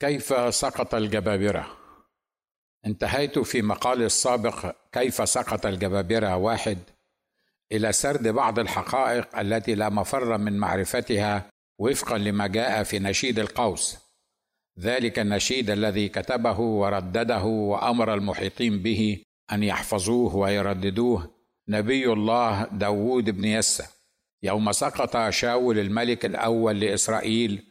كيف سقط الجبابرة؟ انتهيت في مقالي السابق كيف سقط الجبابرة واحد إلى سرد بعض الحقائق التي لا مفر من معرفتها وفقا لما جاء في نشيد القوس. ذلك النشيد الذي كتبه وردده وأمر المحيطين به أن يحفظوه ويرددوه نبي الله داود بن يسى يوم سقط شاول الملك الأول لإسرائيل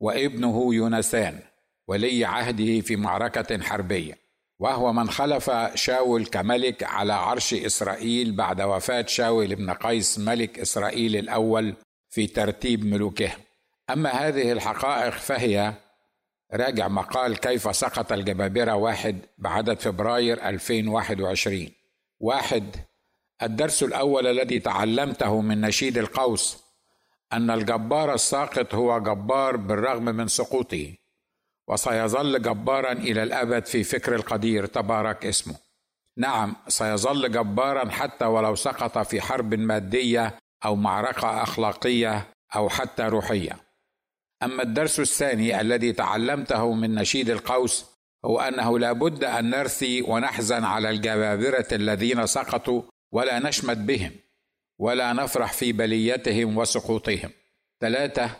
وابنه يونسان ولي عهده في معركة حربية وهو من خلف شاول كملك على عرش إسرائيل بعد وفاة شاول بن قيس ملك إسرائيل الأول في ترتيب ملوكه. أما هذه الحقائق فهي راجع مقال كيف سقط الجبابرة واحد بعدد فبراير 2021 واحد الدرس الأول الذي تعلمته من نشيد القوس أن الجبار الساقط هو جبار بالرغم من سقوطه. وسيظل جبارا إلى الأبد في فكر القدير تبارك اسمه. نعم سيظل جبارا حتى ولو سقط في حرب مادية أو معركة أخلاقية أو حتى روحية. أما الدرس الثاني الذي تعلمته من نشيد القوس هو أنه لا بد أن نرثي ونحزن على الجبابرة الذين سقطوا ولا نشمت بهم ولا نفرح في بليتهم وسقوطهم. ثلاثة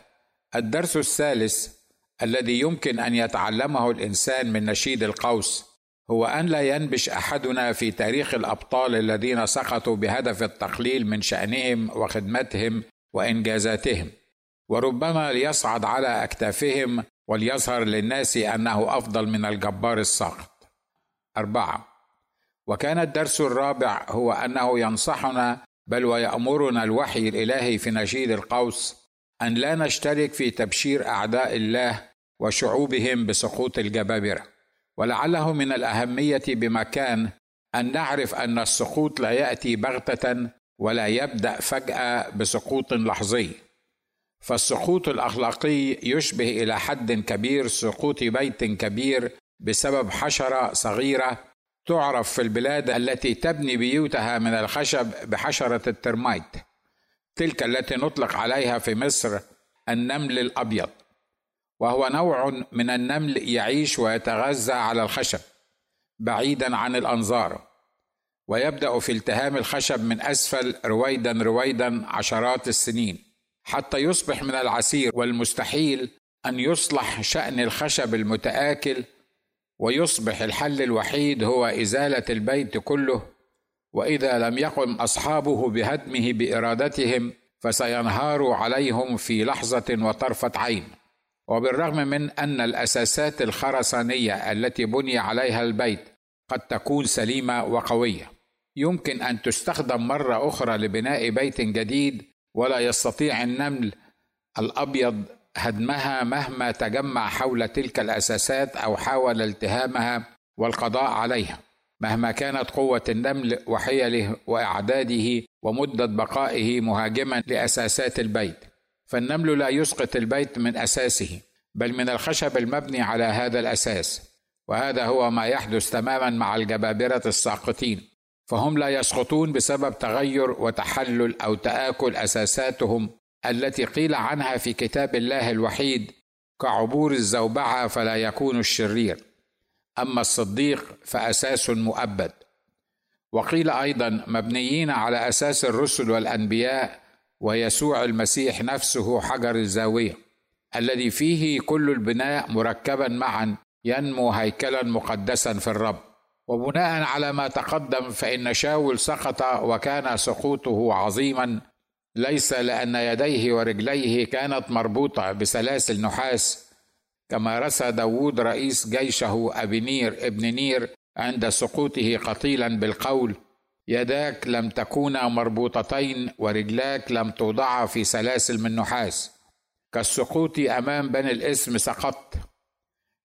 الدرس الثالث الذي يمكن أن يتعلمه الإنسان من نشيد القوس هو أن لا ينبش أحدنا في تاريخ الأبطال الذين سقطوا بهدف التقليل من شأنهم وخدمتهم وإنجازاتهم. وربما ليصعد على أكتافهم وليظهر للناس أنه أفضل من الجبار الساقط. أربعة. وكان الدرس الرابع هو أنه ينصحنا بل ويأمرنا الوحي الإلهي في نشيد القوس أن لا نشترك في تبشير أعداء الله وشعوبهم بسقوط الجبابرة. ولعله من الأهمية بمكان أن نعرف أن السقوط لا يأتي بغتة ولا يبدأ فجأة بسقوط لحظي. فالسقوط الأخلاقي يشبه إلى حد كبير سقوط بيت كبير بسبب حشرة صغيرة تعرف في البلاد التي تبني بيوتها من الخشب بحشرة الترمايت. تلك التي نطلق عليها في مصر النمل الأبيض وهو نوع من النمل يعيش ويتغذى على الخشب بعيدا عن الأنظار ويبدأ في التهام الخشب من أسفل رويدا رويدا عشرات السنين حتى يصبح من العسير والمستحيل أن يصلح شأن الخشب المتآكل ويصبح الحل الوحيد هو إزالة البيت كله وإذا لم يقم أصحابه بهدمه بإرادتهم فسينهار عليهم في لحظة وطرفة عين. وبالرغم من أن الأساسات الخرسانية التي بني عليها البيت قد تكون سليمة وقوية يمكن أن تستخدم مرة أخرى لبناء بيت جديد ولا يستطيع النمل الأبيض هدمها مهما تجمع حول تلك الأساسات أو حاول التهامها والقضاء عليها. مهما كانت قوة النمل وحيله وإعداده ومدة بقائه مهاجما لأساسات البيت فالنمل لا يسقط البيت من أساسه بل من الخشب المبني على هذا الأساس وهذا هو ما يحدث تماما مع الجبابرة الساقطين فهم لا يسقطون بسبب تغير وتحلل أو تآكل أساساتهم التي قيل عنها في كتاب الله الوحيد كعبور الزوبعة فلا يكون الشرير. أما الصديق فأساس مؤبد. وقيل أيضا مبنيين على أساس الرسل والأنبياء ويسوع المسيح نفسه حجر الزاوية الذي فيه كل البناء مركبا معا ينمو هيكلا مقدسا في الرب. وبناء على ما تقدم فإن شاول سقط وكان سقوطه عظيما ليس لأن يديه ورجليه كانت مربوطة بسلاسل نحاس كما رسى داود رئيس جيشه أبنير ابن نير عند سقوطه قتيلا بالقول يداك لم تكونا مربوطتين ورجلاك لم توضعا في سلاسل من نحاس. كالسقوط أمام بني الإسم سقطت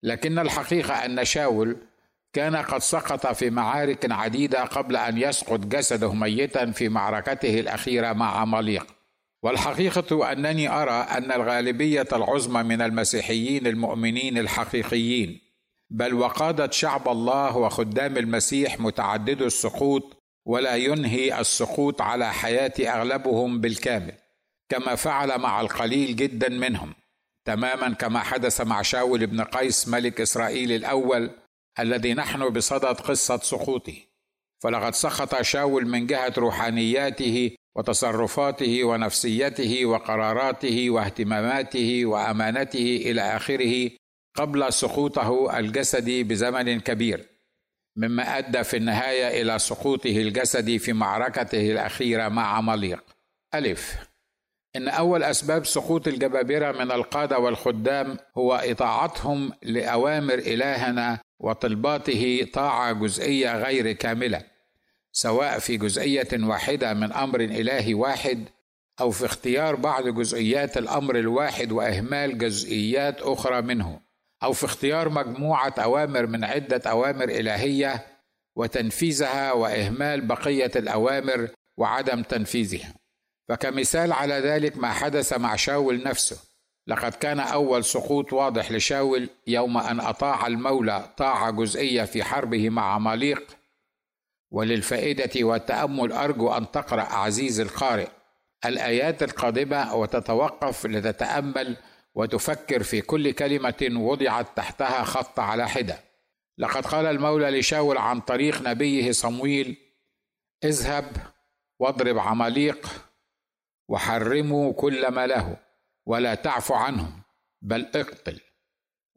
لكن الحقيقة أن شاول كان قد سقط في معارك عديدة قبل أن يسقط جسده ميتا في معركته الأخيرة مع عماليق والحقيقة أنني أرى أن الغالبية العظمى من المسيحيين المؤمنين الحقيقيين بل وقادة شعب الله وخدام المسيح متعدد السقوط ولا ينهي السقوط على حياة أغلبهم بالكامل كما فعل مع القليل جدا منهم تماما كما حدث مع شاول بن قيس ملك إسرائيل الأول الذي نحن بصدد قصة سقوطه. فلقد سقط شاول من جهة روحانياته وتصرفاته ونفسيته وقراراته واهتماماته وأمانته إلى آخره قبل سقوطه الجسدي بزمن كبير مما أدى في النهاية إلى سقوطه الجسدي في معركته الأخيرة مع عماليق ألف. إن أول أسباب سقوط الجبابرة من القادة والخدام هو إطاعتهم لأوامر إلهنا وطلباته طاعة جزئية غير كاملة. سواء في جزئية واحدة من أمر الهي واحد أو في اختيار بعض جزئيات الأمر الواحد وإهمال جزئيات أخرى منه أو في اختيار مجموعة أوامر من عدة أوامر إلهية وتنفيذها وإهمال بقية الأوامر وعدم تنفيذها. فكمثال على ذلك ما حدث مع شاول نفسه لقد كان أول سقوط واضح لشاول يوم أن أطاع المولى طاعه جزئية في حربه مع عماليق وللفائدة والتأمل أرجو أن تقرأ عزيز القارئ الآيات القادمة وتتوقف لتتأمل وتفكر في كل كلمة وضعت تحتها خط على حدة. لقد قال المولى لشاول عن طريق نبيه صمويل اذهب واضرب عماليق وحرموا كل ما له ولا تعف عنهم بل اقتل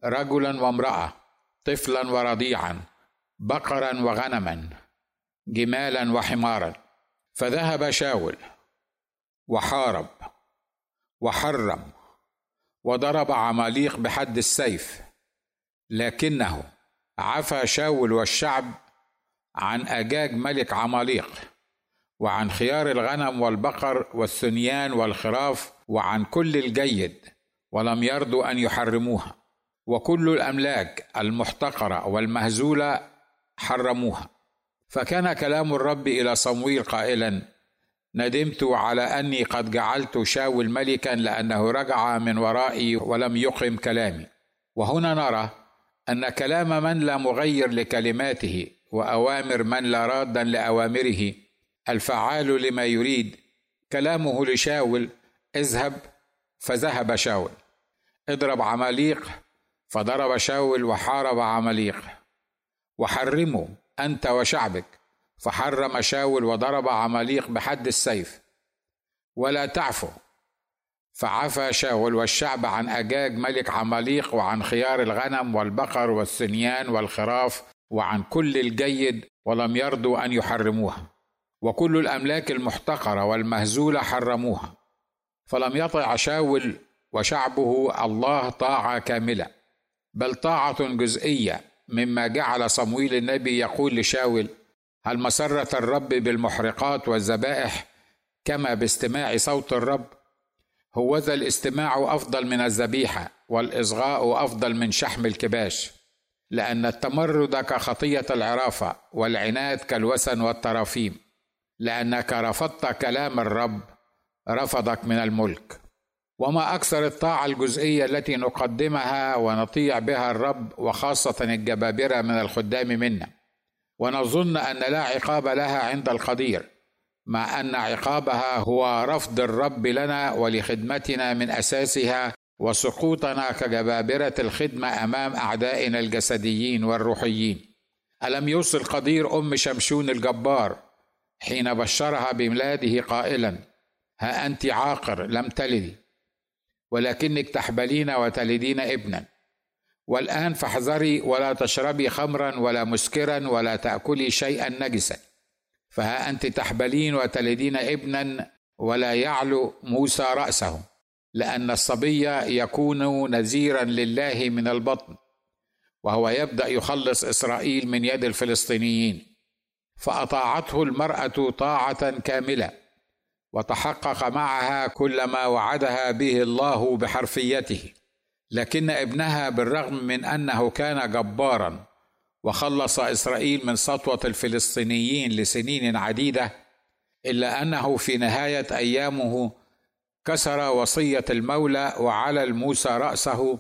رجلا وامرأة طفلا ورضيعا بقرا وغنما جمالا وحمارا. فذهب شاول وحارب وحرم وضرب عماليق بحد السيف لكنه عفى شاول والشعب عن أجاج ملك عماليق وعن خيار الغنم والبقر والثنيان والخراف وعن كل الجيد ولم يرضوا أن يحرموها وكل الأملاك المحتقرة والمهزولة حرموها. فكان كلام الرب إلى صمويل قائلا ندمت على أني قد جعلت شاول ملكا لأنه رجع من ورائي ولم يقم كلامي. وهنا نرى أن كلام من لا مغير لكلماته وأوامر من لا رادا لأوامره. الفعال لما يريد. كلامه لشاول اذهب. فذهب شاول. اضرب عماليق. فضرب شاول وحارب عماليق. وحرموا أنت وشعبك. فحرم شاول وضرب عماليق بحد السيف. ولا تعفو. فعفى شاول والشعب عن أجاج ملك عماليق وعن خيار الغنم والبقر والثنيان والخراف وعن كل الجيد ولم يرضوا أن يحرموها. وكل الأملاك المحتقرة والمهزولة حرموها. فلم يطع شاول وشعبه الله طاعة كاملة. بل طاعة جزئية مما جعل صمويل النبي يقول لشاول هل مسرة الرب بالمحرقات والذبائح كما باستماع صوت الرب؟ هوذا الاستماع أفضل من الذبيحة والإصغاء أفضل من شحم الكباش لأن التمرد كخطية العرافة والعناد كالوسن والترافيم لأنك رفضت كلام الرب رفضك من الملك. وما أكثر الطاعة الجزئية التي نقدمها ونطيع بها الرب وخاصة الجبابرة من الخدام منا. ونظن أن لا عقاب لها عند القدير مع أن عقابها هو رفض الرب لنا ولخدمتنا من أساسها وسقوطنا كجبابرة الخدمة أمام أعدائنا الجسديين والروحيين. ألم يوصي القدير أم شمشون الجبار حين بشرها بميلاده قائلا ها أنت عاقر لم تلدي ولكنك تحبلين وتلدين ابنا. والآن فاحذري ولا تشربي خمرا ولا مسكرا ولا تأكلي شيئا نجسا. فها أنت تحبلين وتلدين ابنا ولا يعلو موسى رأسه لأن الصبي يكون نذيرا لله من البطن وهو يبدأ يخلص إسرائيل من يد الفلسطينيين. فأطاعته المرأة طاعة كاملة. وتحقق معها كل ما وعدها به الله بحرفيته لكن ابنها بالرغم من أنه كان جبارا وخلص إسرائيل من سطوة الفلسطينيين لسنين عديدة إلا أنه في نهاية أيامه كسر وصية المولى وعلى الموسى رأسه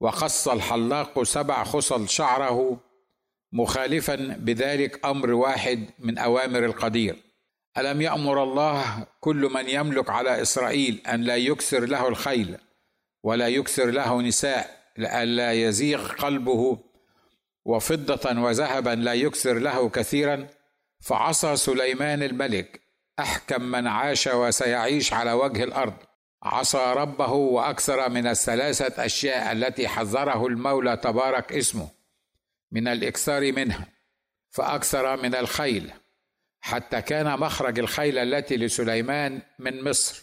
وقص الحلاق سبع خصل شعره مخالفا بذلك أمر واحد من أوامر القدير. ألم يأمر الله كل من يملك على إسرائيل أن لا يكسر له الخيل ولا يكثر له نساء لئلا يزيغ قلبه وفضة وذهبا لا يكثر له كثيرا؟ فعصى سليمان الملك أحكم من عاش وسيعيش على وجه الأرض. عصى ربه وأكثر من الثلاثة أشياء التي حذره المولى تبارك اسمه من الإكثار منها فأكثر من الخيل. حتى كان مخرج الخيل التي لسليمان من مصر.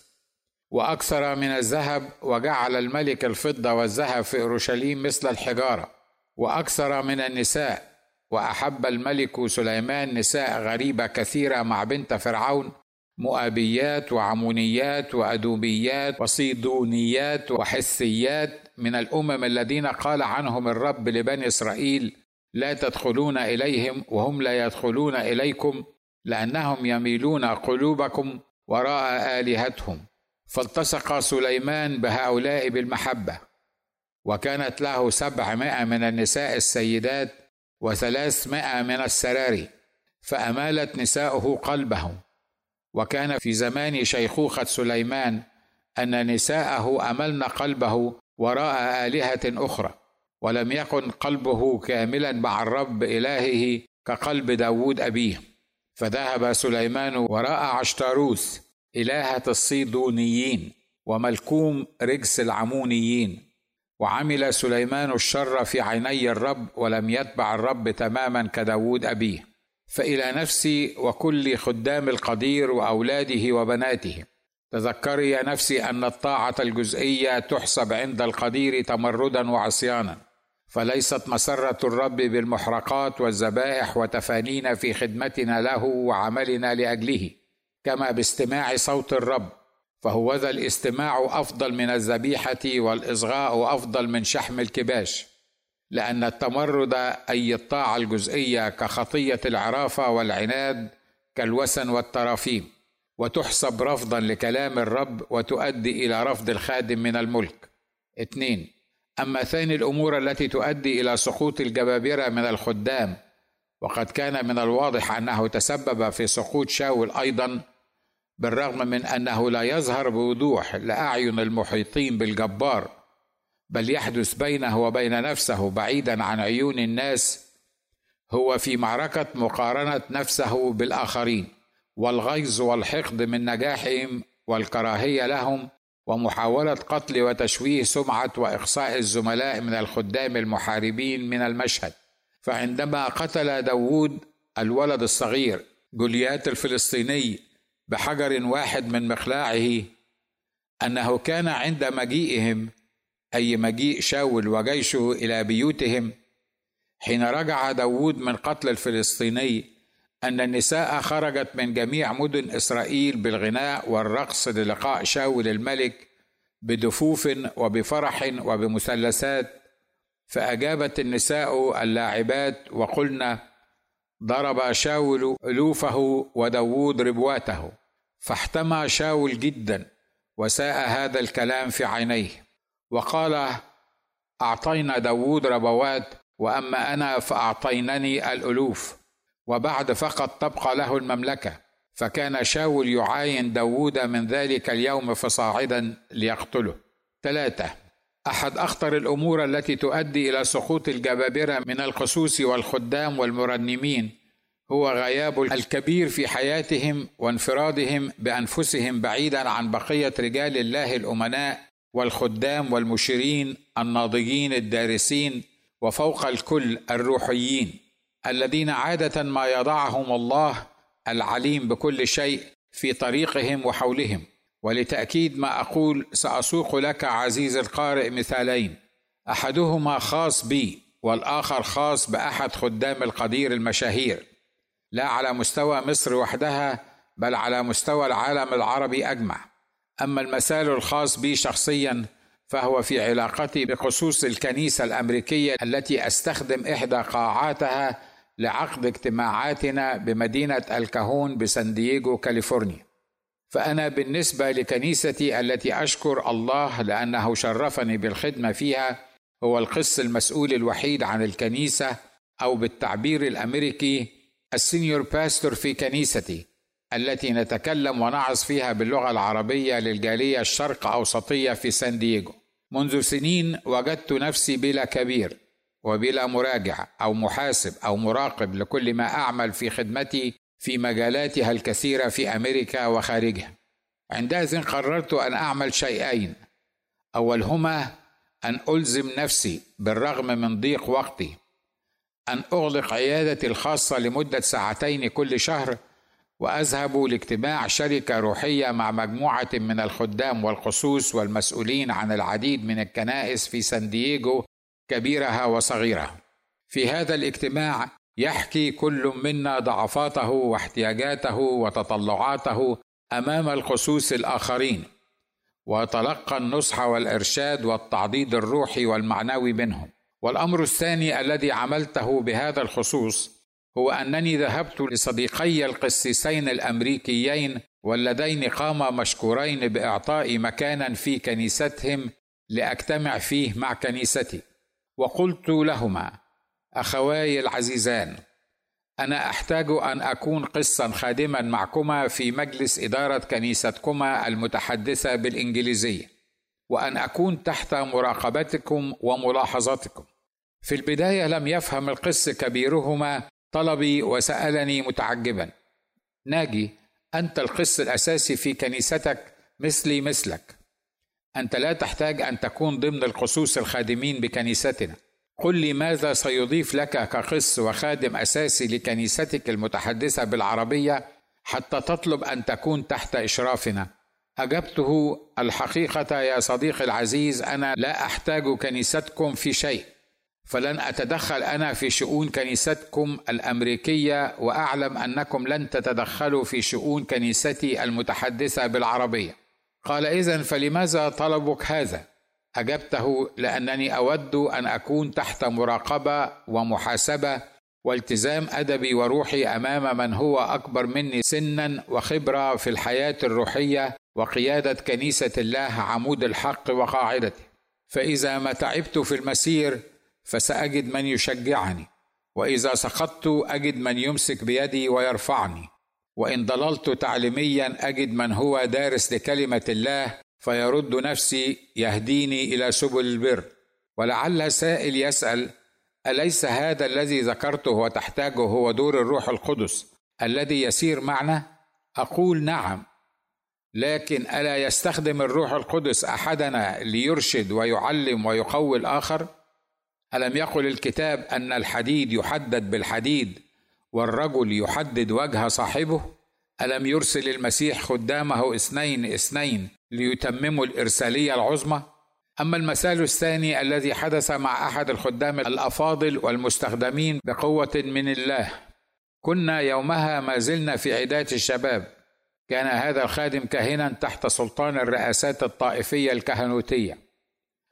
وأكثر من الذهب وجعل الملك الفضة والذهب في أورشليم مثل الحجارة. وأكثر من النساء. وأحب الملك سليمان نساء غريبة كثيرة مع بنت فرعون. مؤابيات وعمونيات وأدوبيات وصيدونيات وحثيات من الأمم الذين قال عنهم الرب لبني إسرائيل لا تدخلون إليهم وهم لا يدخلون إليكم لأنهم يميلون قلوبكم وراء آلهتهم. فالتصق سليمان بهؤلاء بالمحبة. وكانت له سبعمائة من النساء السيدات وثلاثمائة من السراري فأمالت نساؤه قلبه وكان في زمان شيخوخة سليمان أن نساءه أملن قلبه وراء آلهة أخرى ولم يكن قلبه كاملا مع الرب إلهه كقلب داود أبيه. فذهب سليمان وراء عشتاروث إلهة الصيدونيين وملكوم رجس العمونيين وعمل سليمان الشر في عيني الرب ولم يتبع الرب تماما كداود أبيه فإلى نفسي وكل خدام القدير وأولاده وبناته. تذكري يا نفسي أن الطاعة الجزئية تحسب عند القدير تمردا وعصيانا. فليست مسرة الرب بالمحرقات والذبائح وتفانينا في خدمتنا له وعملنا لأجله كما باستماع صوت الرب فهو ذا الاستماع أفضل من الذبيحة والإصغاء أفضل من شحم الكباش لأن التمرد أي الطاعة الجزئية كخطية العرافة والعناد كالوسن والترافيم وتحسب رفضا لكلام الرب وتؤدي إلى رفض الخادم من الملك. اثنين اما ثاني الأمور التي تؤدي إلى سقوط الجبابرة من الخدام؟ وقد كان من الواضح أنه تسبب في سقوط شاول أيضا بالرغم من أنه لا يظهر بوضوح لأعين المحيطين بالجبار بل يحدث بينه وبين نفسه بعيدا عن عيون الناس هو في معركة مقارنة نفسه بالآخرين والغيظ والحقد من نجاحهم والكراهية لهم ومحاولة قتل وتشويه سمعة وإقصاء الزملاء من الخدام المحاربين من المشهد. فعندما قتل داوود الولد الصغير جوليات الفلسطيني بحجر واحد من مخلاعه أنه كان عند مجيئهم أي مجيء شاول وجيشه إلى بيوتهم حين رجع داود من قتل الفلسطيني أن النساء خرجت من جميع مدن إسرائيل بالغناء والرقص للقاء شاول الملك بدفوف وبفرح وبمثلثات فأجابت النساء اللاعبات وقلن ضرب شاول ألوفه وداود ربواته فاحتمى شاول جدا وساء هذا الكلام في عينيه وقال أعطينا داود ربوات وأما أنا فأعطينني الألوف. وبعد فقط تبقى له المملكة. فكان شاول يعاين داود من ذلك اليوم فصاعدا ليقتله. ثلاثة أحد أخطر الأمور التي تؤدي إلى سقوط الجبابرة من القسوس والخدام والمرنمين هو غياب الكبير في حياتهم وانفرادهم بأنفسهم بعيدا عن بقية رجال الله الأمناء والخدام والمشيرين الناضجين الدارسين وفوق الكل الروحيين. الذين عادة ما يضعهم الله العليم بكل شيء في طريقهم وحولهم. ولتأكيد ما أقول سأسوق لك عزيزي القارئ مثالين. أحدهما خاص بي والآخر خاص بأحد خدام القدير المشاهير. لا على مستوى مصر وحدها بل على مستوى العالم العربي أجمع. أما المثال الخاص بي شخصيا فهو في علاقتي بخصوص الكنيسة الأمريكية التي أستخدم إحدى قاعاتها لعقد اجتماعاتنا بمدينة الكهون بسان دييغو كاليفورنيا. فأنا بالنسبة لكنيستي التي أشكر الله لأنه شرفني بالخدمة فيها هو القس المسؤول الوحيد عن الكنيسة أو بالتعبير الأمريكي ال senior pastor في كنيستي التي نتكلم ونعظ فيها باللغة العربية للجالية الشرق أوسطية في سان دييغو. منذ سنين وجدت نفسي بلا كبير. وبلا مراجع أو محاسب أو مراقب لكل ما أعمل في خدمتي في مجالاتها الكثيرة في أمريكا وخارجها. عندئذ قررت أن أعمل شيئين. أولهما أن ألزم نفسي بالرغم من ضيق وقتي. أن أغلق عيادتي الخاصة لمدة ساعتين كل شهر وأذهب لاجتماع شركة روحية مع مجموعة من الخدام والقصوص والمسؤولين عن العديد من الكنائس في سان دييغو كبيرها وصغيرها. في هذا الاجتماع يحكي كل منا ضعفاته واحتياجاته وتطلعاته أمام الخصوص الآخرين وتلقى النصح والإرشاد والتعضيد الروحي والمعنوي منهم. والأمر الثاني الذي عملته بهذا الخصوص هو أنني ذهبت لصديقي القسيسين الأمريكيين واللذين قاما مشكورين باعطائي مكانا في كنيستهم لأجتمع فيه مع كنيستي. وقلت لهما أخواي العزيزان أنا أحتاج أن أكون قسا خادما معكما في مجلس إدارة كنيستكما المتحدثة بالانجليزيه وأن أكون تحت مراقبتكم وملاحظتكم. في البداية لم يفهم القس كبيرهما طلبي وسألني متعجبا. ناجي أنت القس الأساسي في كنيستك مثلي مثلك. أنت لا تحتاج أن تكون ضمن القصوص الخادمين بكنيستنا. قل لي ماذا سيضيف لك كقس وخادم أساسي لكنيستك المتحدثة بالعربية حتى تطلب أن تكون تحت إشرافنا؟ أجبته الحقيقة يا صديقي العزيز أنا لا أحتاج كنيستكم في شيء. فلن أتدخل أنا في شؤون كنيستكم الأمريكية وأعلم أنكم لن تتدخلوا في شؤون كنيستي المتحدثة بالعربية. قال اذا فلماذا طلبك هذا؟ أجبته لأنني أود أن أكون تحت مراقبة ومحاسبة والتزام أدبي وروحي أمام من هو أكبر مني سنا وخبرة في الحياة الروحية وقيادة كنيسة الله عمود الحق وقاعدته فإذا ما تعبت في المسير فسأجد من يشجعني وإذا سقطت أجد من يمسك بيدي ويرفعني. وإن ضللت تعليميا أجد من هو دارس لكلمة الله فيرد نفسي يهديني إلى سبل البر. ولعل سائل يسأل أليس هذا الذي ذكرته وتحتاجه هو دور الروح القدس الذي يسير معنا؟ أقول نعم. لكن ألا يستخدم الروح القدس أحدنا ليرشد ويعلم ويقوي الآخر؟ ألم يقل الكتاب أن الحديد يحدد بالحديد والرجل يحدد وجه صاحبه. ألم يرسل المسيح خدامه اثنين اثنين ليتمموا الإرسالية العظمى؟ أما المثال الثاني الذي حدث مع أحد الخدام الأفاضل والمستخدمين بقوة من الله. كنا يومها ما زلنا في عدايه الشباب. كان هذا الخادم كاهنا تحت سلطان الرئاسات الطائفية الكهنوتية.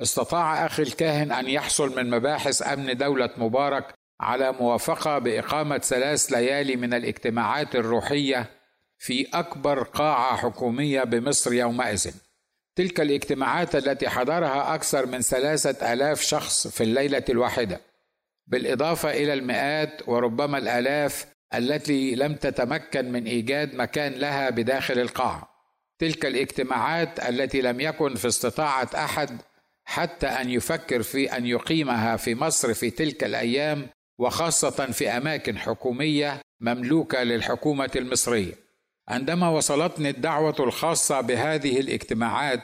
استطاع أخي الكاهن أن يحصل من مباحث أمن دولة مبارك على موافقة بإقامة ثلاث ليالي من الاجتماعات الروحية في أكبر قاعة حكومية بمصر يومئذ. تلك الاجتماعات التي حضرها أكثر من ثلاثة آلاف شخص في الليلة الواحدة. بالإضافة إلى المئات وربما الآلاف التي لم تتمكن من إيجاد مكان لها بداخل القاعة. تلك الاجتماعات التي لم يكن في استطاعة أحد حتى أن يفكر في أن يقيمها في مصر في تلك الأيام وخاصة في أماكن حكومية مملوكة للحكومة المصرية. عندما وصلتني الدعوة الخاصة بهذه الاجتماعات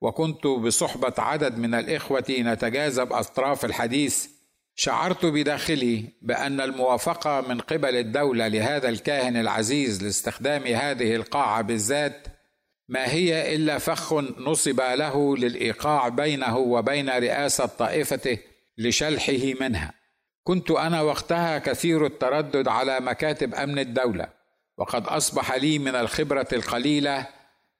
وكنت بصحبة عدد من الإخوة نتجاذب أطراف الحديث شعرت بداخلي بأن الموافقة من قبل الدولة لهذا الكاهن العزيز لاستخدام هذه القاعة بالذات ما هي إلا فخ نصب له للإيقاع بينه وبين رئاسة طائفته لشلحه منها. كنت أنا وقتها كثير التردد على مكاتب أمن الدولة وقد أصبح لي من الخبرة القليلة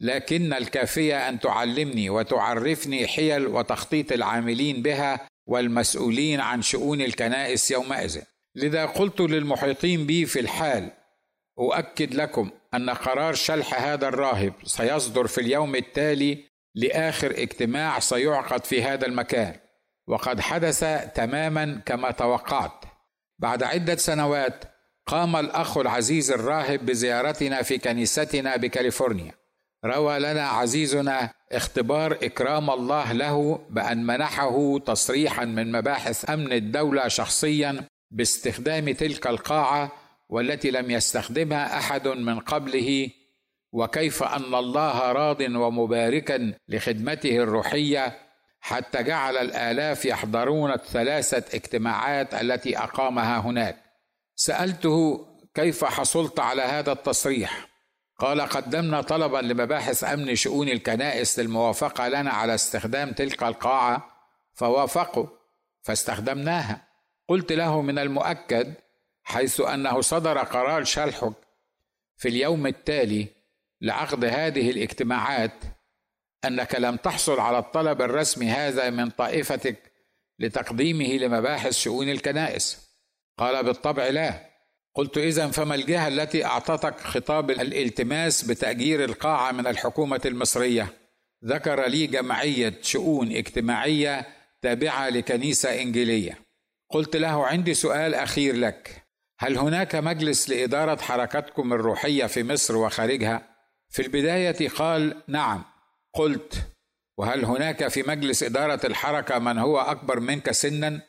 لكن الكافية أن تعلمني وتعرفني حيل وتخطيط العاملين بها والمسؤولين عن شؤون الكنائس يومئذ. لذا قلت للمحيطين بي في الحال أؤكد لكم أن قرار شلح هذا الراهب سيصدر في اليوم التالي لآخر اجتماع سيعقد في هذا المكان. وقد حدث تماما كما توقعت. بعد عدة سنوات قام الأخ العزيز الراهب بزيارتنا في كنيستنا بكاليفورنيا. روى لنا عزيزنا اختبار إكرام الله له بأن منحه تصريحا من مباحث أمن الدولة شخصيا باستخدام تلك القاعة والتي لم يستخدمها أحد من قبله وكيف أن الله راض ومباركا لخدمته الروحية حتى جعل الآلاف يحضرون الثلاثة اجتماعات التي أقامها هناك. سألته كيف حصلت على هذا التصريح؟ قال قدمنا طلبا لمباحث أمن شؤون الكنائس للموافقة لنا على استخدام تلك القاعة فوافقوا فاستخدمناها. قلت له من المؤكد حيث أنه صدر قرار شلحك في اليوم التالي لعقد هذه الاجتماعات أنك لم تحصل على الطلب الرسمي هذا من طائفتك لتقديمه لمباحث شؤون الكنائس. قال بالطبع لا. قلت إذا فما الجهة التي أعطتك خطاب الالتماس بتأجير القاعة من الحكومة المصرية؟ ذكر لي جمعية شؤون اجتماعية تابعة لكنيسة إنجيلية. قلت له عندي سؤال أخير لك. هل هناك مجلس لإدارة حركتكم الروحية في مصر وخارجها؟ في البداية قال نعم. قلت وهل هناك في مجلس إدارة الحركة من هو أكبر منك سنا؟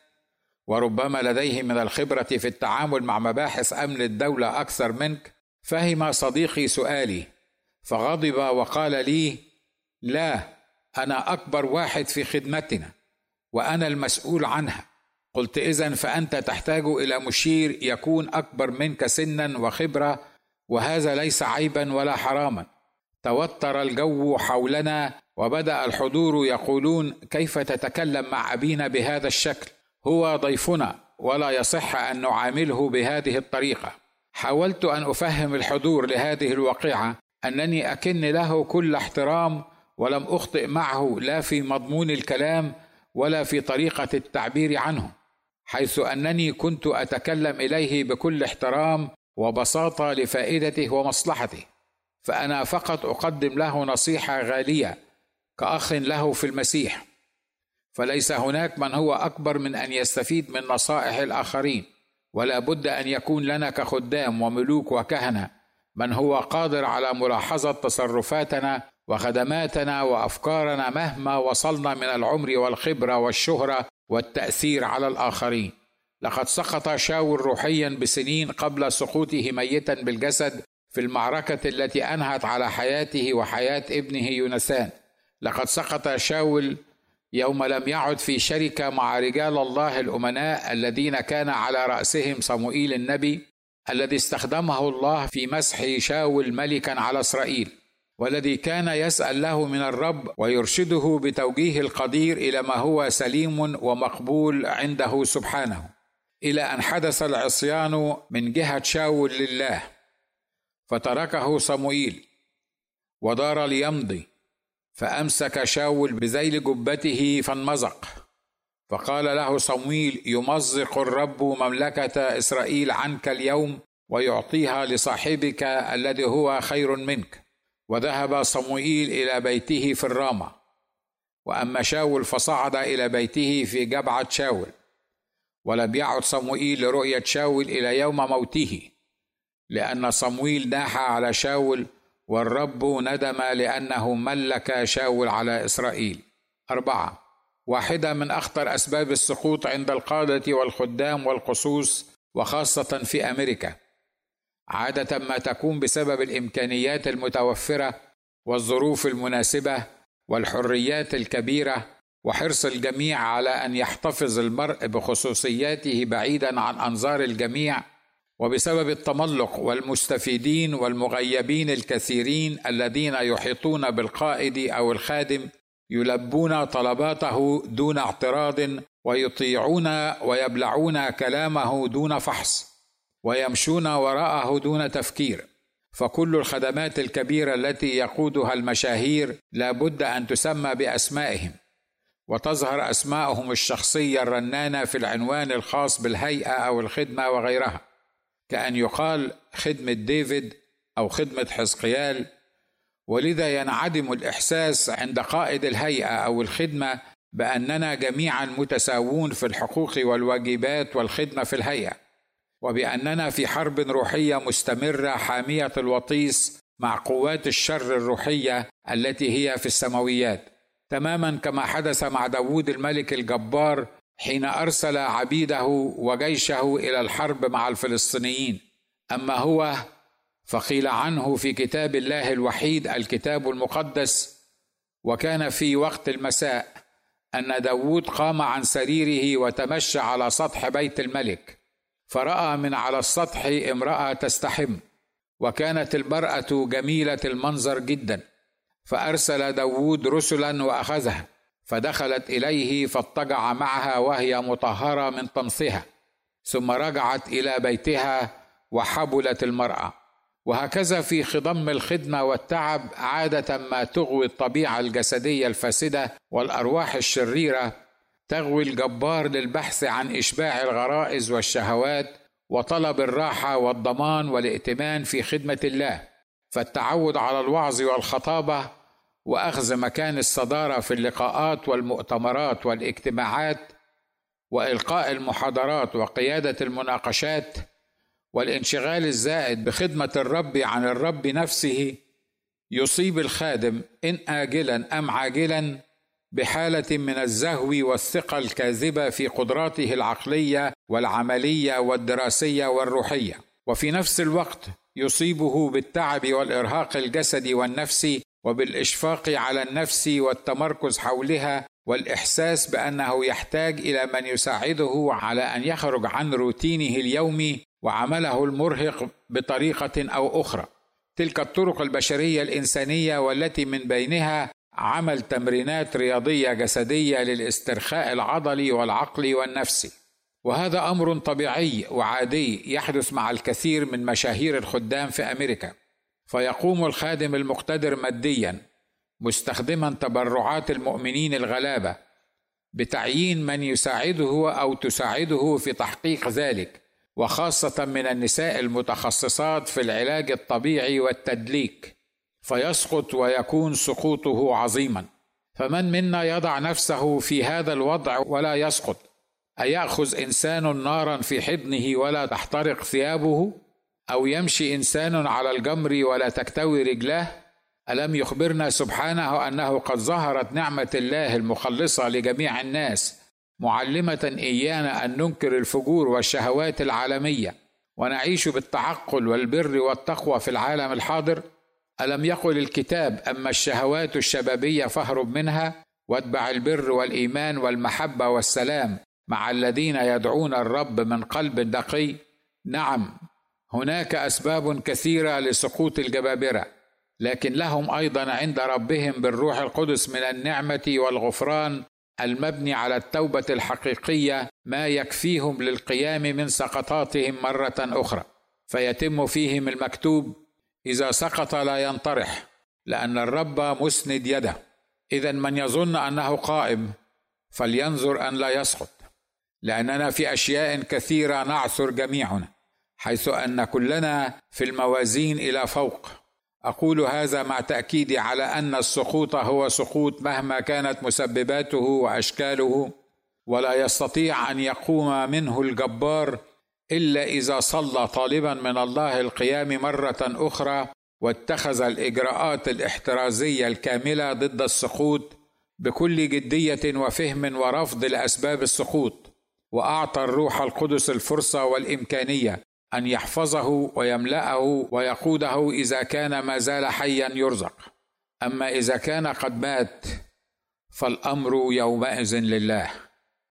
وربما لديه من الخبرة في التعامل مع مباحث أمن الدولة أكثر منك. فهم صديقي سؤالي فغضب وقال لي لا أنا أكبر واحد في خدمتنا وأنا المسؤول عنها. قلت اذا فأنت تحتاج إلى مشير يكون أكبر منك سنا وخبرة وهذا ليس عيبا ولا حراما. توتر الجو حولنا وبدأ الحضور يقولون كيف تتكلم مع أبينا بهذا الشكل؟ هو ضيفنا ولا يصح أن نعامله بهذه الطريقة. حاولت أن أفهم الحضور لهذه الواقعة أنني أكن له كل احترام ولم أخطئ معه لا في مضمون الكلام ولا في طريقة التعبير عنه حيث أنني كنت أتكلم إليه بكل احترام وبساطة لفائدته ومصلحته. فأنا فقط أقدم له نصيحة غالية كأخ له في المسيح. فليس هناك من هو أكبر من أن يستفيد من نصائح الآخرين ولا بد أن يكون لنا كخدام وملوك وكهنة من هو قادر على ملاحظة تصرفاتنا وخدماتنا وأفكارنا مهما وصلنا من العمر والخبرة والشهرة والتأثير على الآخرين. لقد سقط شاول روحيا بسنين قبل سقوطه ميتا بالجسد في المعركة التي أنهت على حياته وحياة ابنه يونسان. لقد سقط شاول يوم لم يعد في شركة مع رجال الله الأمناء الذين كان على رأسهم صموئيل النبي الذي استخدمه الله في مسح شاول ملكا على إسرائيل والذي كان يسأل له من الرب ويرشده بتوجيه القدير إلى ما هو سليم ومقبول عنده سبحانه. إلى أن حدث العصيان من جهة شاول لله. فتركه صموئيل ودار ليمضي فأمسك شاول بذيل جبته فانمزق. فقال له صمويل يمزق الرب مملكة إسرائيل عنك اليوم ويعطيها لصاحبك الذي هو خير منك. وذهب صموئيل إلى بيته في الرامة. وأما شاول فصعد إلى بيته في جبعة شاول. ولم يعد صموئيل لرؤية شاول إلى يوم موته. لأن صمويل ناح على شاول والرب ندم لأنه ملك شاول على إسرائيل. أربعة. واحدة من أخطر أسباب السقوط عند القادة والخدام والقصوص وخاصة في أمريكا. عادة ما تكون بسبب الإمكانيات المتوفرة والظروف المناسبة والحريات الكبيرة وحرص الجميع على أن يحتفظ المرء بخصوصياته بعيدا عن أنظار الجميع وبسبب التملق والمستفيدين والمغيبين الكثيرين الذين يحيطون بالقائد أو الخادم يلبون طلباته دون اعتراض ويطيعون ويبلعون كلامه دون فحص ويمشون وراءه دون تفكير. فكل الخدمات الكبيرة التي يقودها المشاهير لا بد أن تسمى بأسمائهم. وتظهر اسماءهم الشخصية الرنانة في العنوان الخاص بالهيئة أو الخدمة وغيرها. كأن يقال خدمة ديفيد أو خدمة حزقيال. ولذا ينعدم الإحساس عند قائد الهيئة أو الخدمة بأننا جميعا متساوون في الحقوق والواجبات والخدمة في الهيئة وبأننا في حرب روحية مستمرة حامية الوطيس مع قوات الشر الروحية التي هي في السماويات. تماما كما حدث مع داوود الملك الجبار حين أرسل عبيده وجيشه إلى الحرب مع الفلسطينيين. أما هو فقيل عنه في كتاب الله الوحيد الكتاب المقدس وكان في وقت المساء أن داوود قام عن سريره وتمشى على سطح بيت الملك فرأى من على السطح امرأة تستحم وكانت المرأة جميلة المنظر جدا فأرسل داوود رسلا وأخذها. فدخلت إليه فاضطجع معها وهي مطهرة من طمثها ثم رجعت إلى بيتها وحبلت المرأة. وهكذا في خضم الخدمة والتعب عادة ما تغوي الطبيعة الجسدية الفاسدة والأرواح الشريرة تغوي الجبار للبحث عن إشباع الغرائز والشهوات وطلب الراحة والضمان والائتمان في خدمة الله. فالتعود على الوعظ والخطابة وأخذ مكان الصدارة في اللقاءات والمؤتمرات والاجتماعات وإلقاء المحاضرات وقيادة المناقشات والانشغال الزائد بخدمة الرب عن الرب نفسه يصيب الخادم إن اجلا أم عاجلا بحالة من الزهو والثقة الكاذبة في قدراته العقلية والعملية والدراسية والروحية. وفي نفس الوقت يصيبه بالتعب والإرهاق الجسدي والنفسي وبالإشفاق على النفس والتمركز حولها والإحساس بأنه يحتاج إلى من يساعده على أن يخرج عن روتينه اليومي وعمله المرهق بطريقة أو أخرى. تلك الطرق البشرية الإنسانية والتي من بينها عمل تمرينات رياضية جسدية للاسترخاء العضلي والعقلي والنفسي وهذا أمر طبيعي وعادي يحدث مع الكثير من مشاهير الخدام في أمريكا. فيقوم الخادم المقتدر ماديا مستخدما تبرعات المؤمنين الغلابة بتعيين من يساعده أو تساعده في تحقيق ذلك وخاصة من النساء المتخصصات في العلاج الطبيعي والتدليك. فيسقط ويكون سقوطه عظيما. فمن منا يضع نفسه في هذا الوضع ولا يسقط؟ أيأخذ إنسان نارا في حضنه ولا تحترق ثيابه؟ أو يمشي إنسان على الجمر ولا تكتوي رجلاه ألم يخبرنا سبحانه أنه قد ظهرت نعمة الله المخلصة لجميع الناس معلمة إيانا أن ننكر الفجور والشهوات العالمية ونعيش بالتعقل والبر والتقوى في العالم الحاضر؟ ألم يقل الكتاب اما الشهوات الشبابية فاهرب منها؟ واتبع البر والإيمان والمحبة والسلام مع الذين يدعون الرب من قلب نقي نعم هناك أسباب كثيرة لسقوط الجبابرة لكن لهم أيضا عند ربهم بالروح القدس من النعمة والغفران المبني على التوبة الحقيقية ما يكفيهم للقيام من سقطاتهم مرة أخرى. فيتم فيهم المكتوب إذا سقط لا ينطرح لأن الرب مسند يده. اذا من يظن أنه قائم فلينظر أن لا يسقط لأننا في أشياء كثيرة نعثر جميعنا. حيث أن كلنا في الموازين إلى فوق. أقول هذا مع تاكيدي على أن السقوط هو سقوط مهما كانت مسبباته وأشكاله ولا يستطيع أن يقوم منه الجبار إلا إذا صلى طالبا من الله القيام مرة أخرى واتخذ الإجراءات الإحترازية الكاملة ضد السقوط بكل جدية وفهم ورفض لأسباب السقوط وأعطى الروح القدس الفرصة والإمكانية. أن يحفظه ويملأه ويقوده إذا كان ما زال حيا يرزق. أما إذا كان قد مات فالأمر يومئذ لله.